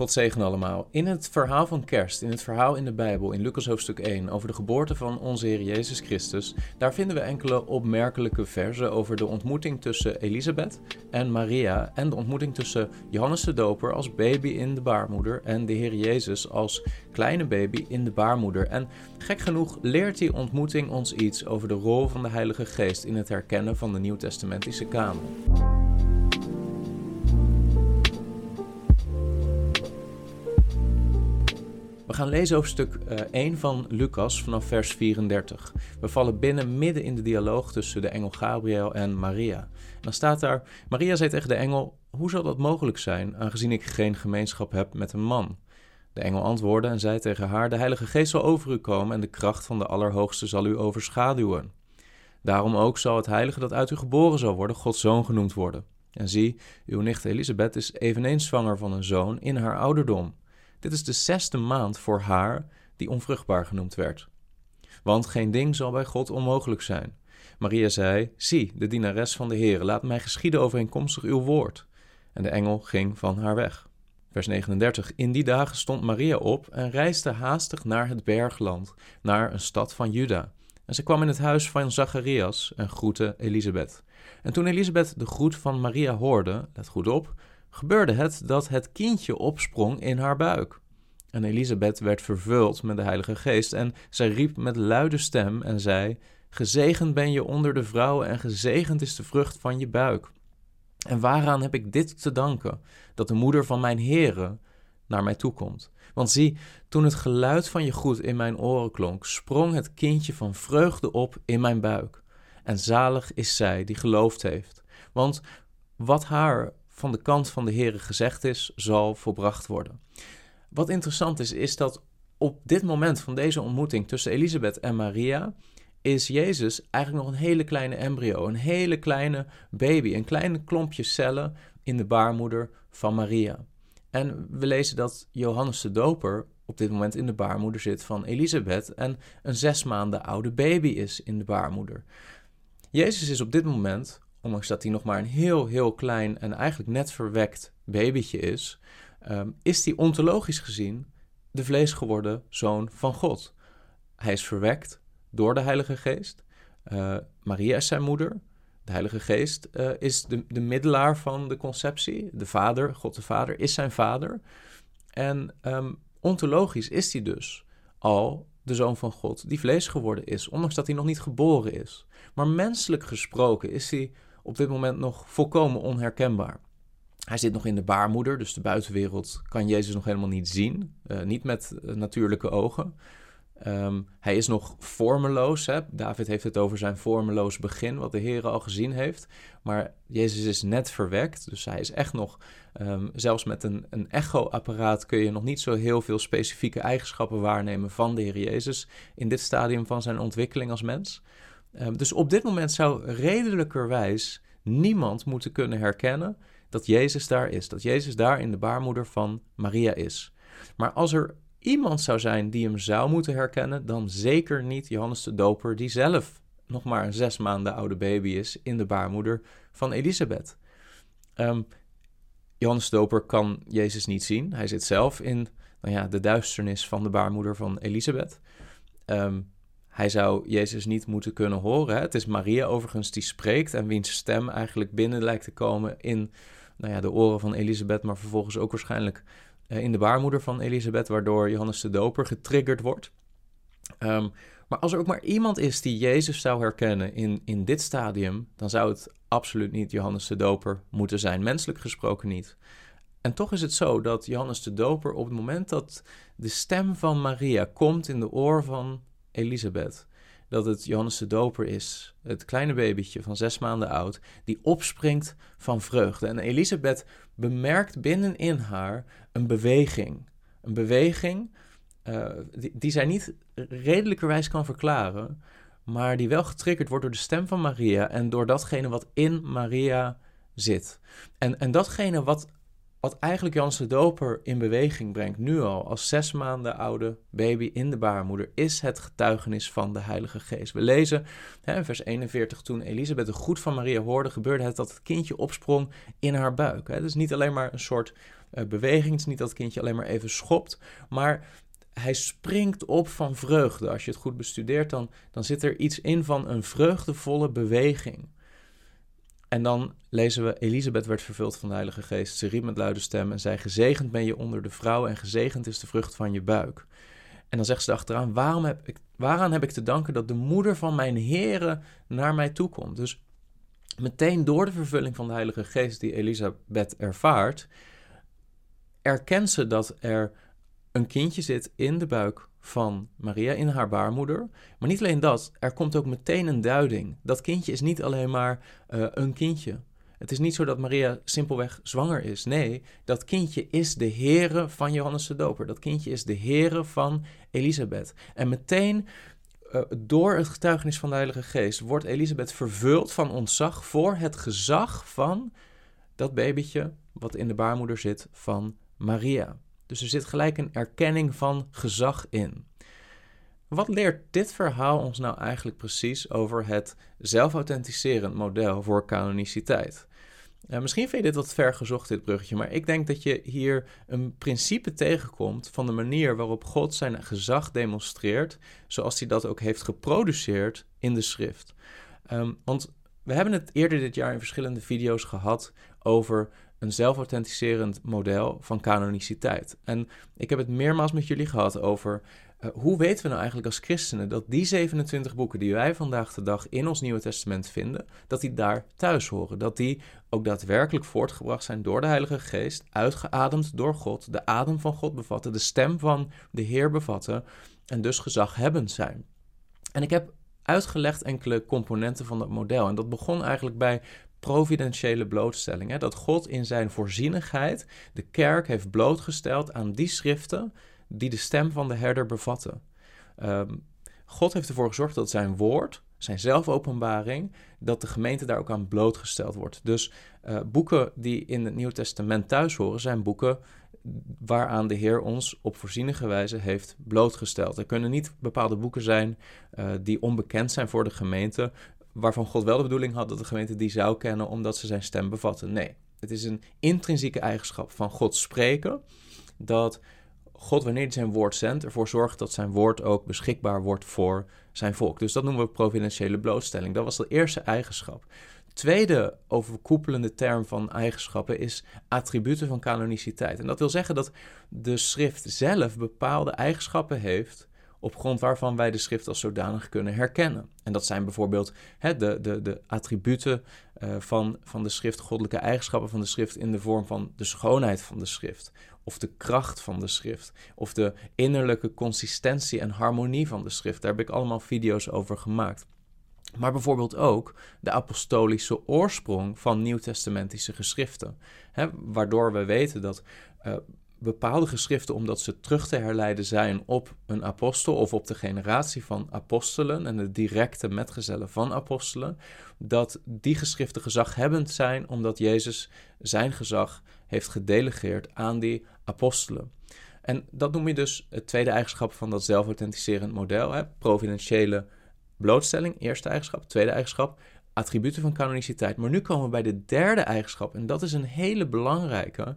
God zegen allemaal. In het verhaal van kerst, in het verhaal in de Bijbel, in Lucas hoofdstuk 1, over de geboorte van onze Heer Jezus Christus, daar vinden we enkele opmerkelijke versen over de ontmoeting tussen Elisabeth en Maria en de ontmoeting tussen Johannes de Doper als baby in de baarmoeder en de Heer Jezus als kleine baby in de baarmoeder. En gek genoeg leert die ontmoeting ons iets over de rol van de Heilige Geest in het herkennen van de Nieuwtestamentische kanon. We gaan lezen over stuk 1 van Lucas vanaf vers 34. We vallen binnen midden in de dialoog tussen de engel Gabriel en Maria. Dan staat daar: Maria zei tegen de engel: Hoe zal dat mogelijk zijn, aangezien ik geen gemeenschap heb met een man? De engel antwoordde en zei tegen haar: De Heilige Geest zal over u komen en de kracht van de Allerhoogste zal u overschaduwen. Daarom ook zal het heilige dat uit u geboren zal worden, Gods zoon genoemd worden. En zie, uw nicht Elisabeth is eveneens zwanger van een zoon in haar ouderdom. Dit is de zesde maand voor haar die onvruchtbaar genoemd werd. Want geen ding zal bij God onmogelijk zijn. Maria zei: Zie, de dienares van de Heer, laat mij geschieden overeenkomstig uw woord. En de engel ging van haar weg. Vers 39. In die dagen stond Maria op en reisde haastig naar het bergland, naar een stad van Juda. En ze kwam in het huis van Zacharias en groette Elisabeth. En toen Elisabeth de groet van Maria hoorde, let goed op, gebeurde het dat het kindje opsprong in haar buik. En Elisabeth werd vervuld met de Heilige Geest en zij riep met luide stem en zei: Gezegend ben je onder de vrouwen en gezegend is de vrucht van je buik. En waaraan heb ik dit te danken? Dat de moeder van mijn heren naar mij toekomt. Want zie, toen het geluid van je groet in mijn oren klonk, sprong het kindje van vreugde op in mijn buik. En zalig is zij die geloofd heeft. Want wat haar van de kant van de Heere gezegd is, zal volbracht worden. Wat interessant is, is dat op dit moment van deze ontmoeting tussen Elisabeth en Maria is Jezus eigenlijk nog een hele kleine embryo, een hele kleine baby, een kleine klompje cellen in de baarmoeder van Maria. En we lezen dat Johannes de Doper op dit moment in de baarmoeder zit van Elisabeth en een zes maanden oude baby is in de baarmoeder. Jezus is op dit moment ondanks dat hij nog maar een heel, heel klein en eigenlijk net verwekt babytje is, um, is hij ontologisch gezien de vlees geworden zoon van God. Hij is verwekt door de Heilige Geest. Uh, Maria is zijn moeder. De Heilige Geest uh, is de, de middelaar van de conceptie. De Vader, God de Vader, is zijn vader. En um, ontologisch is hij dus al de zoon van God, die vlees geworden is, ondanks dat hij nog niet geboren is. Maar menselijk gesproken is hij op dit moment nog volkomen onherkenbaar. Hij zit nog in de baarmoeder, dus de buitenwereld kan Jezus nog helemaal niet zien. Uh, niet met uh, natuurlijke ogen. Um, hij is nog vormeloos. Hè? David heeft het over zijn vormeloos begin, wat de Heer al gezien heeft. Maar Jezus is net verwekt, dus hij is echt nog... Um, zelfs met een, een echo-apparaat kun je nog niet zo heel veel specifieke eigenschappen waarnemen van de Heer Jezus... in dit stadium van zijn ontwikkeling als mens. Um, dus op dit moment zou redelijkerwijs niemand moeten kunnen herkennen dat Jezus daar is. Dat Jezus daar in de baarmoeder van Maria is. Maar als er iemand zou zijn die hem zou moeten herkennen, dan zeker niet Johannes de Doper, die zelf nog maar een zes maanden oude baby is in de baarmoeder van Elisabeth. Um, Johannes de Doper kan Jezus niet zien. Hij zit zelf in nou ja, de duisternis van de baarmoeder van Elisabeth. Um, hij zou Jezus niet moeten kunnen horen. Het is Maria overigens die spreekt en wiens stem eigenlijk binnen lijkt te komen in nou ja, de oren van Elisabeth, maar vervolgens ook waarschijnlijk eh, in de baarmoeder van Elisabeth, waardoor Johannes de Doper getriggerd wordt. Um, maar als er ook maar iemand is die Jezus zou herkennen in, in dit stadium, dan zou het absoluut niet Johannes de Doper moeten zijn, menselijk gesproken niet. En toch is het zo dat Johannes de Doper op het moment dat de stem van Maria komt in de oor van Elisabeth. Dat het Johannes de Doper is, het kleine babytje van zes maanden oud, die opspringt van vreugde. En Elisabeth bemerkt binnenin haar een beweging. Een beweging uh, die, die zij niet redelijkerwijs kan verklaren, maar die wel getriggerd wordt door de stem van Maria en door datgene wat in Maria zit. En, en datgene wat wat eigenlijk Jans de Doper in beweging brengt, nu al als zes maanden oude baby in de baarmoeder, is het getuigenis van de Heilige Geest. We lezen hè, vers 41, toen Elisabeth de goed van Maria hoorde, gebeurde het dat het kindje opsprong in haar buik. Het is niet alleen maar een soort uh, beweging. Het is niet dat het kindje alleen maar even schopt, maar hij springt op van vreugde. Als je het goed bestudeert, dan, dan zit er iets in van een vreugdevolle beweging. En dan lezen we: Elisabeth werd vervuld van de Heilige Geest. Ze riep met luide stem en zei: Gezegend ben je onder de vrouwen en gezegend is de vrucht van je buik. En dan zegt ze achteraan: waarom heb ik, waaraan heb ik te danken dat de moeder van mijn Here naar mij toe komt? Dus meteen door de vervulling van de Heilige Geest die Elisabeth ervaart, erkent ze dat er een kindje zit in de buik van Maria, in haar baarmoeder. Maar niet alleen dat, er komt ook meteen een duiding. Dat kindje is niet alleen maar uh, een kindje. Het is niet zo dat Maria simpelweg zwanger is. Nee, dat kindje is de Here van Johannes de Doper. Dat kindje is de Here van Elisabeth. En meteen uh, door het getuigenis van de Heilige Geest wordt Elisabeth vervuld van ontzag voor het gezag van dat babytje wat in de baarmoeder zit van Maria. Dus er zit gelijk een erkenning van gezag in. Wat leert dit verhaal ons nou eigenlijk precies over het zelfauthenticerend model voor canoniciteit? misschien vind je dit wat ver gezocht, dit bruggetje, maar ik denk dat je hier een principe tegenkomt van de manier waarop God zijn gezag demonstreert, zoals hij dat ook heeft geproduceerd in de schrift. Um, want we hebben het eerder dit jaar in verschillende video's gehad over een zelfauthenticerend model van canoniciteit. En ik heb het meermaals met jullie gehad over uh, hoe weten we nou eigenlijk als christenen dat die 27 boeken die wij vandaag de dag in ons Nieuwe Testament vinden, dat die daar thuis horen. Dat die ook daadwerkelijk voortgebracht zijn door de Heilige Geest, uitgeademd door God, de adem van God bevatten, de stem van de Heer bevatten en dus gezaghebbend zijn. En ik heb uitgelegd enkele componenten van dat model. En dat begon eigenlijk bij providentiële blootstelling. Hè? Dat God in zijn voorzienigheid de kerk heeft blootgesteld aan die schriften die de stem van de herder bevatten. Ehm, God heeft ervoor gezorgd dat zijn woord, zijn zelfopenbaring, dat de gemeente daar ook aan blootgesteld wordt. Dus uh, boeken die in het Nieuw Testament thuis horen, zijn boeken waaraan de Heer ons op voorzienige wijze heeft blootgesteld. Er kunnen niet bepaalde boeken zijn uh, die onbekend zijn voor de gemeente, waarvan God wel de bedoeling had dat de gemeente die zou kennen omdat ze zijn stem bevatten. Nee, het is een intrinsieke eigenschap van God spreken dat God, wanneer hij zijn woord zendt, ervoor zorgt dat zijn woord ook beschikbaar wordt voor zijn volk. Dus dat noemen we providentiële blootstelling. Dat was de eerste eigenschap. Tweede overkoepelende term van eigenschappen is attributen van canoniciteit. En dat wil zeggen dat de schrift zelf bepaalde eigenschappen heeft op grond waarvan wij de schrift als zodanig kunnen herkennen. En dat zijn bijvoorbeeld hè, de, de, de attributen uh, van, van de schrift, goddelijke eigenschappen van de schrift in de vorm van de schoonheid van de schrift, of de kracht van de schrift, of de innerlijke consistentie en harmonie van de schrift. Daar heb ik allemaal video's over gemaakt. Maar bijvoorbeeld ook de apostolische oorsprong van nieuwtestamentische geschriften. Hè, waardoor we weten dat uh, bepaalde geschriften, omdat ze terug te herleiden zijn op een apostel of op de generatie van apostelen en de directe metgezellen van apostelen, dat die geschriften gezaghebbend zijn omdat Jezus zijn gezag heeft gedelegeerd aan die apostelen. En dat noem je dus het tweede eigenschap van dat zelfauthenticerend model, hè? providentiële blootstelling, eerste eigenschap, tweede eigenschap, attributen van canoniciteit. Maar nu komen we bij de derde eigenschap en dat is een hele belangrijke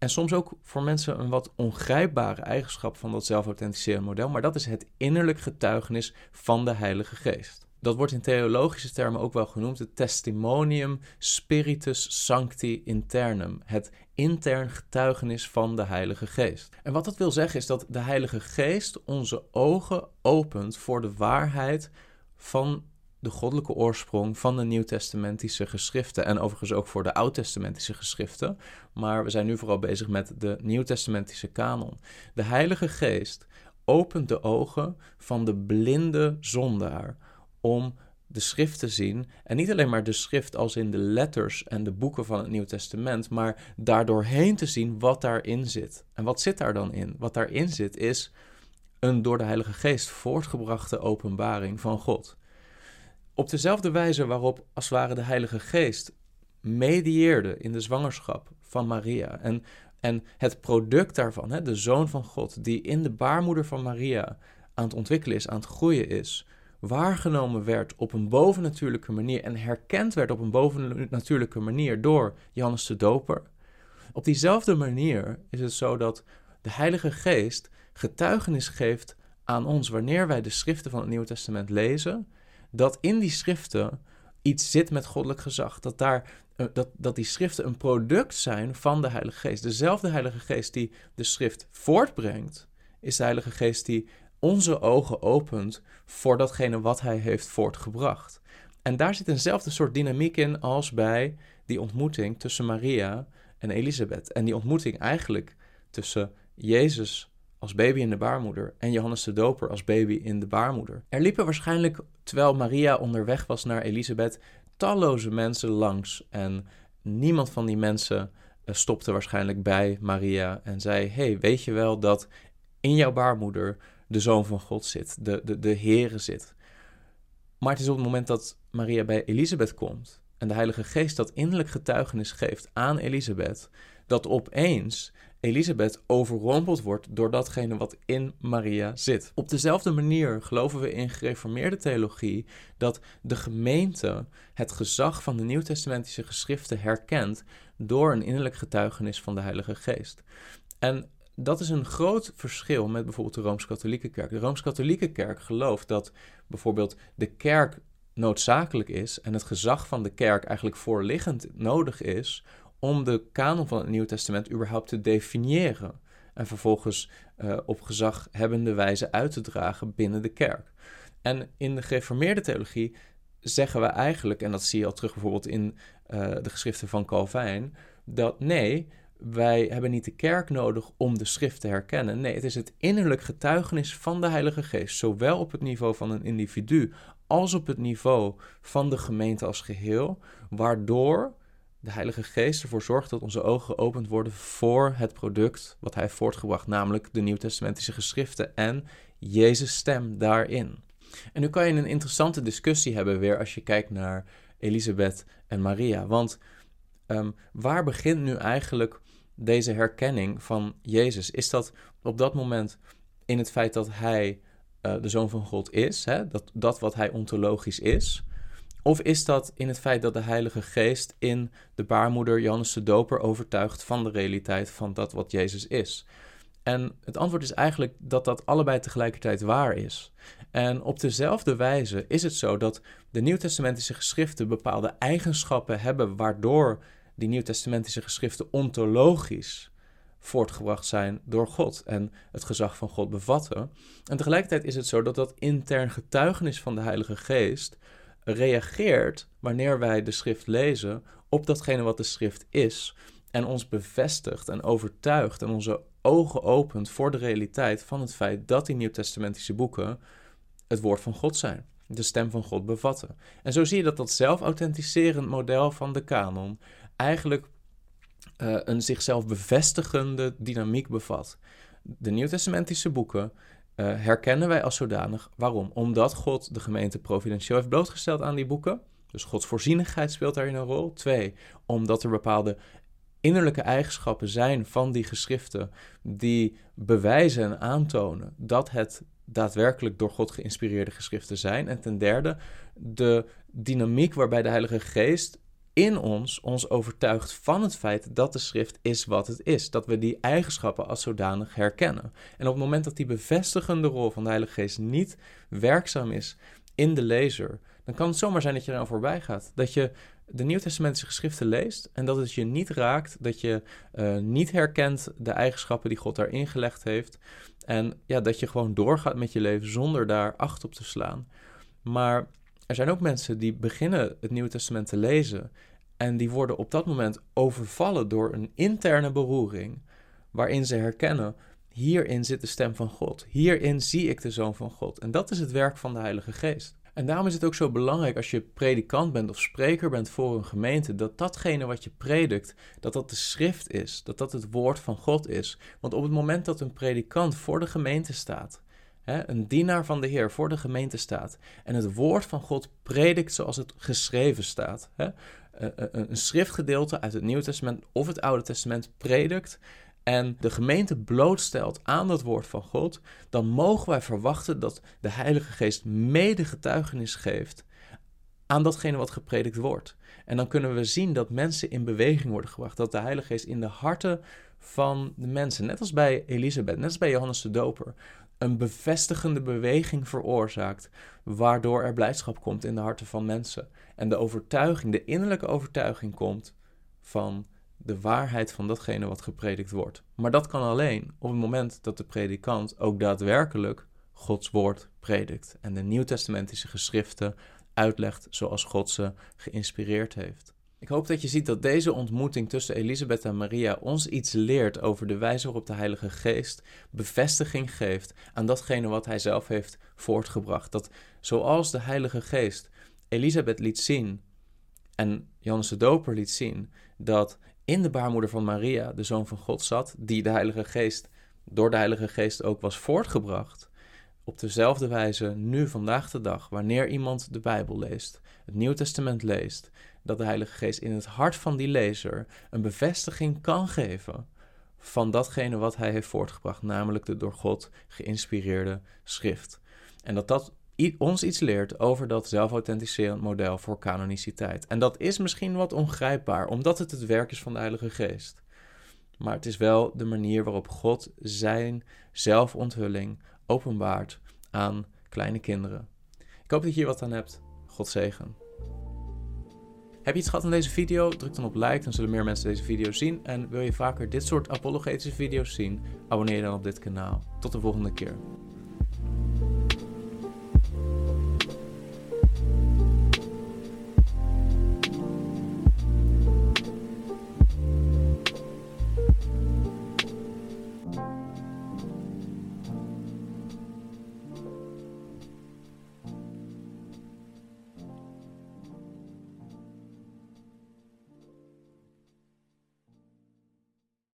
en soms ook voor mensen een wat ongrijpbare eigenschap van dat zelfauthenticerende model, maar dat is het innerlijk getuigenis van de Heilige Geest. Dat wordt in theologische termen ook wel genoemd het testimonium spiritus sancti internum, het intern getuigenis van de Heilige Geest. En wat dat wil zeggen is dat de Heilige Geest onze ogen opent voor de waarheid van de goddelijke oorsprong van de Nieuwtestamentische geschriften en overigens ook voor de Oud-testamentische geschriften. Maar we zijn nu vooral bezig met de Nieuwtestamentische kanon. De Heilige Geest opent de ogen van de blinde zondaar om de schrift te zien. En niet alleen maar de schrift als in de letters en de boeken van het Nieuw Testament, maar daardoorheen te zien wat daarin zit. En wat zit daar dan in? Wat daarin zit is een door de Heilige Geest voortgebrachte openbaring van God. Op dezelfde wijze waarop als het ware de Heilige Geest medieerde in de zwangerschap van Maria en, en het product daarvan, hè, de Zoon van God, die in de baarmoeder van Maria aan het ontwikkelen is, aan het groeien is, waargenomen werd op een bovennatuurlijke manier en herkend werd op een bovennatuurlijke manier door Johannes de Doper. Op diezelfde manier is het zo dat de Heilige Geest getuigenis geeft aan ons wanneer wij de schriften van het Nieuwe Testament lezen, dat in die schriften iets zit met goddelijk gezag. Dat, daar, eh, dat, dat die schriften een product zijn van de Heilige Geest. Dezelfde Heilige Geest die de schrift voortbrengt, is de Heilige Geest die onze ogen opent voor datgene wat Hij heeft voortgebracht. En daar zit eenzelfde soort dynamiek in als bij die ontmoeting tussen Maria en Elisabeth. En die ontmoeting eigenlijk tussen Jezus als baby in de baarmoeder en Johannes de Doper als baby in de baarmoeder. Er liepen waarschijnlijk, terwijl Maria onderweg was naar Elisabeth, talloze mensen langs. En niemand van die mensen eh, stopte waarschijnlijk bij Maria en zei: hey, weet je wel dat in jouw baarmoeder de Zoon van God zit, de, de, de Heere zit? Maar het is op het moment dat Maria bij Elisabeth komt en de Heilige Geest dat innerlijk getuigenis geeft aan Elisabeth, dat opeens Elisabeth overrompeld wordt door datgene wat in Maria zit. Op dezelfde manier geloven we in gereformeerde theologie dat de gemeente het gezag van de nieuwtestamentische geschriften herkent door een innerlijk getuigenis van de Heilige Geest. En dat is een groot verschil met bijvoorbeeld de Rooms-Katholieke Kerk. De Rooms-Katholieke Kerk gelooft dat bijvoorbeeld de kerk noodzakelijk is en het gezag van de kerk eigenlijk voorliggend nodig is om de kanon van het Nieuwe Testament überhaupt te definiëren. En vervolgens uh, op gezaghebbende wijze uit te dragen binnen de kerk. En in de gereformeerde theologie zeggen we eigenlijk, en dat zie je al terug bijvoorbeeld in uh, de geschriften van Calvijn, dat nee, wij hebben niet de kerk nodig om de schrift te herkennen. Nee, het is het innerlijk getuigenis van de Heilige Geest, zowel op het niveau van een individu als op het niveau van de gemeente als geheel, waardoor de Heilige Geest ervoor zorgt dat onze ogen geopend worden voor het product wat Hij voortgebracht, namelijk de Nieuwtestamentische geschriften en Jezus' stem daarin. En nu kan je een interessante discussie hebben weer als je kijkt naar Elisabeth en Maria. Want um, waar begint nu eigenlijk deze herkenning van Jezus? Is dat op dat moment in het feit dat Hij uh, de Zoon van God is, hè? Dat, dat wat Hij ontologisch is? Of is dat in het feit dat de Heilige Geest in de baarmoeder Johannes de Doper overtuigt van de realiteit van dat wat Jezus is? En het antwoord is eigenlijk dat dat allebei tegelijkertijd waar is. En op dezelfde wijze is het zo dat de Nieuwtestamentische geschriften bepaalde eigenschappen hebben waardoor die Nieuwtestamentische geschriften ontologisch voortgebracht zijn door God en het gezag van God bevatten. En tegelijkertijd is het zo dat dat intern getuigenis van de Heilige Geest reageert wanneer wij de schrift lezen op datgene wat de schrift is en ons bevestigt en overtuigt en onze ogen opent voor de realiteit van het feit dat die nieuwtestamentische boeken het woord van God zijn, de stem van God bevatten. En zo zie je dat dat zelfauthenticerend model van de kanon eigenlijk uh, een zichzelf bevestigende dynamiek bevat. De nieuwtestamentische boeken herkennen wij als zodanig. Waarom? Omdat God de gemeente providentieel heeft blootgesteld aan die boeken. Dus Gods voorzienigheid speelt daarin een rol. Twee, omdat er bepaalde innerlijke eigenschappen zijn van die geschriften die bewijzen en aantonen dat het daadwerkelijk door God geïnspireerde geschriften zijn. En ten derde, de dynamiek waarbij de Heilige Geest in ons ons overtuigt van het feit dat de schrift is wat het is. Dat we die eigenschappen als zodanig herkennen. En op het moment dat die bevestigende rol van de Heilige Geest niet werkzaam is in de lezer, dan kan het zomaar zijn dat je eraan voorbij gaat. Dat je de Nieuwtestamentische geschriften leest en dat het je niet raakt, dat je uh, niet herkent de eigenschappen die God daarin gelegd heeft. En ja, dat je gewoon doorgaat met je leven zonder daar acht op te slaan. Maar er zijn ook mensen die beginnen het Nieuwe Testament te lezen en die worden op dat moment overvallen door een interne beroering, waarin ze herkennen: hierin zit de stem van God, hierin zie ik de zoon van God. En dat is het werk van de Heilige Geest. En daarom is het ook zo belangrijk als je predikant bent of spreker bent voor een gemeente, dat datgene wat je predikt, dat dat de schrift is, dat dat het woord van God is. Want op het moment dat een predikant voor de gemeente staat, een dienaar van de Heer voor de gemeente staat. En het woord van God predikt zoals het geschreven staat, hè, een schriftgedeelte uit het Nieuwe Testament of het Oude Testament predikt. En de gemeente blootstelt aan dat woord van God, dan mogen wij verwachten dat de Heilige Geest mede getuigenis geeft aan datgene wat gepredikt wordt. En dan kunnen we zien dat mensen in beweging worden gebracht. Dat de Heilige Geest in de harten van de mensen, net als bij Elisabeth, net als bij Johannes de Doper, een bevestigende beweging veroorzaakt, waardoor er blijdschap komt in de harten van mensen. En de overtuiging, de innerlijke overtuiging komt van de waarheid van datgene wat gepredikt wordt. Maar dat kan alleen op het moment dat de predikant ook daadwerkelijk Gods woord predikt en de nieuwtestamentische geschriften uitlegt zoals God ze geïnspireerd heeft. Ik hoop dat je ziet dat deze ontmoeting tussen Elisabeth en Maria ons iets leert over de wijze waarop de Heilige Geest bevestiging geeft aan datgene wat hij zelf heeft voortgebracht. Dat zoals de Heilige Geest Elisabeth liet zien en Johannes de Doper liet zien dat in de baarmoeder van Maria de Zoon van God zat, die de Heilige Geest door de Heilige Geest ook was voortgebracht. Op dezelfde wijze, nu vandaag de dag, wanneer iemand de Bijbel leest, het Nieuw Testament leest, dat de Heilige Geest in het hart van die lezer een bevestiging kan geven van datgene wat hij heeft voortgebracht, namelijk de door God geïnspireerde schrift. En dat dat ons iets leert over dat zelfauthenticerend model voor canoniciteit. En dat is misschien wat ongrijpbaar, omdat het het werk is van de Heilige Geest. Maar het is wel de manier waarop God zijn zelfonthulling openbaart aan kleine kinderen. Ik hoop dat je hier wat aan hebt. God zegen. Heb je iets gehad aan deze video? Druk dan op like, dan zullen meer mensen deze video zien. En wil je vaker dit soort apologetische video's zien? Abonneer je dan op dit kanaal. Tot de volgende keer.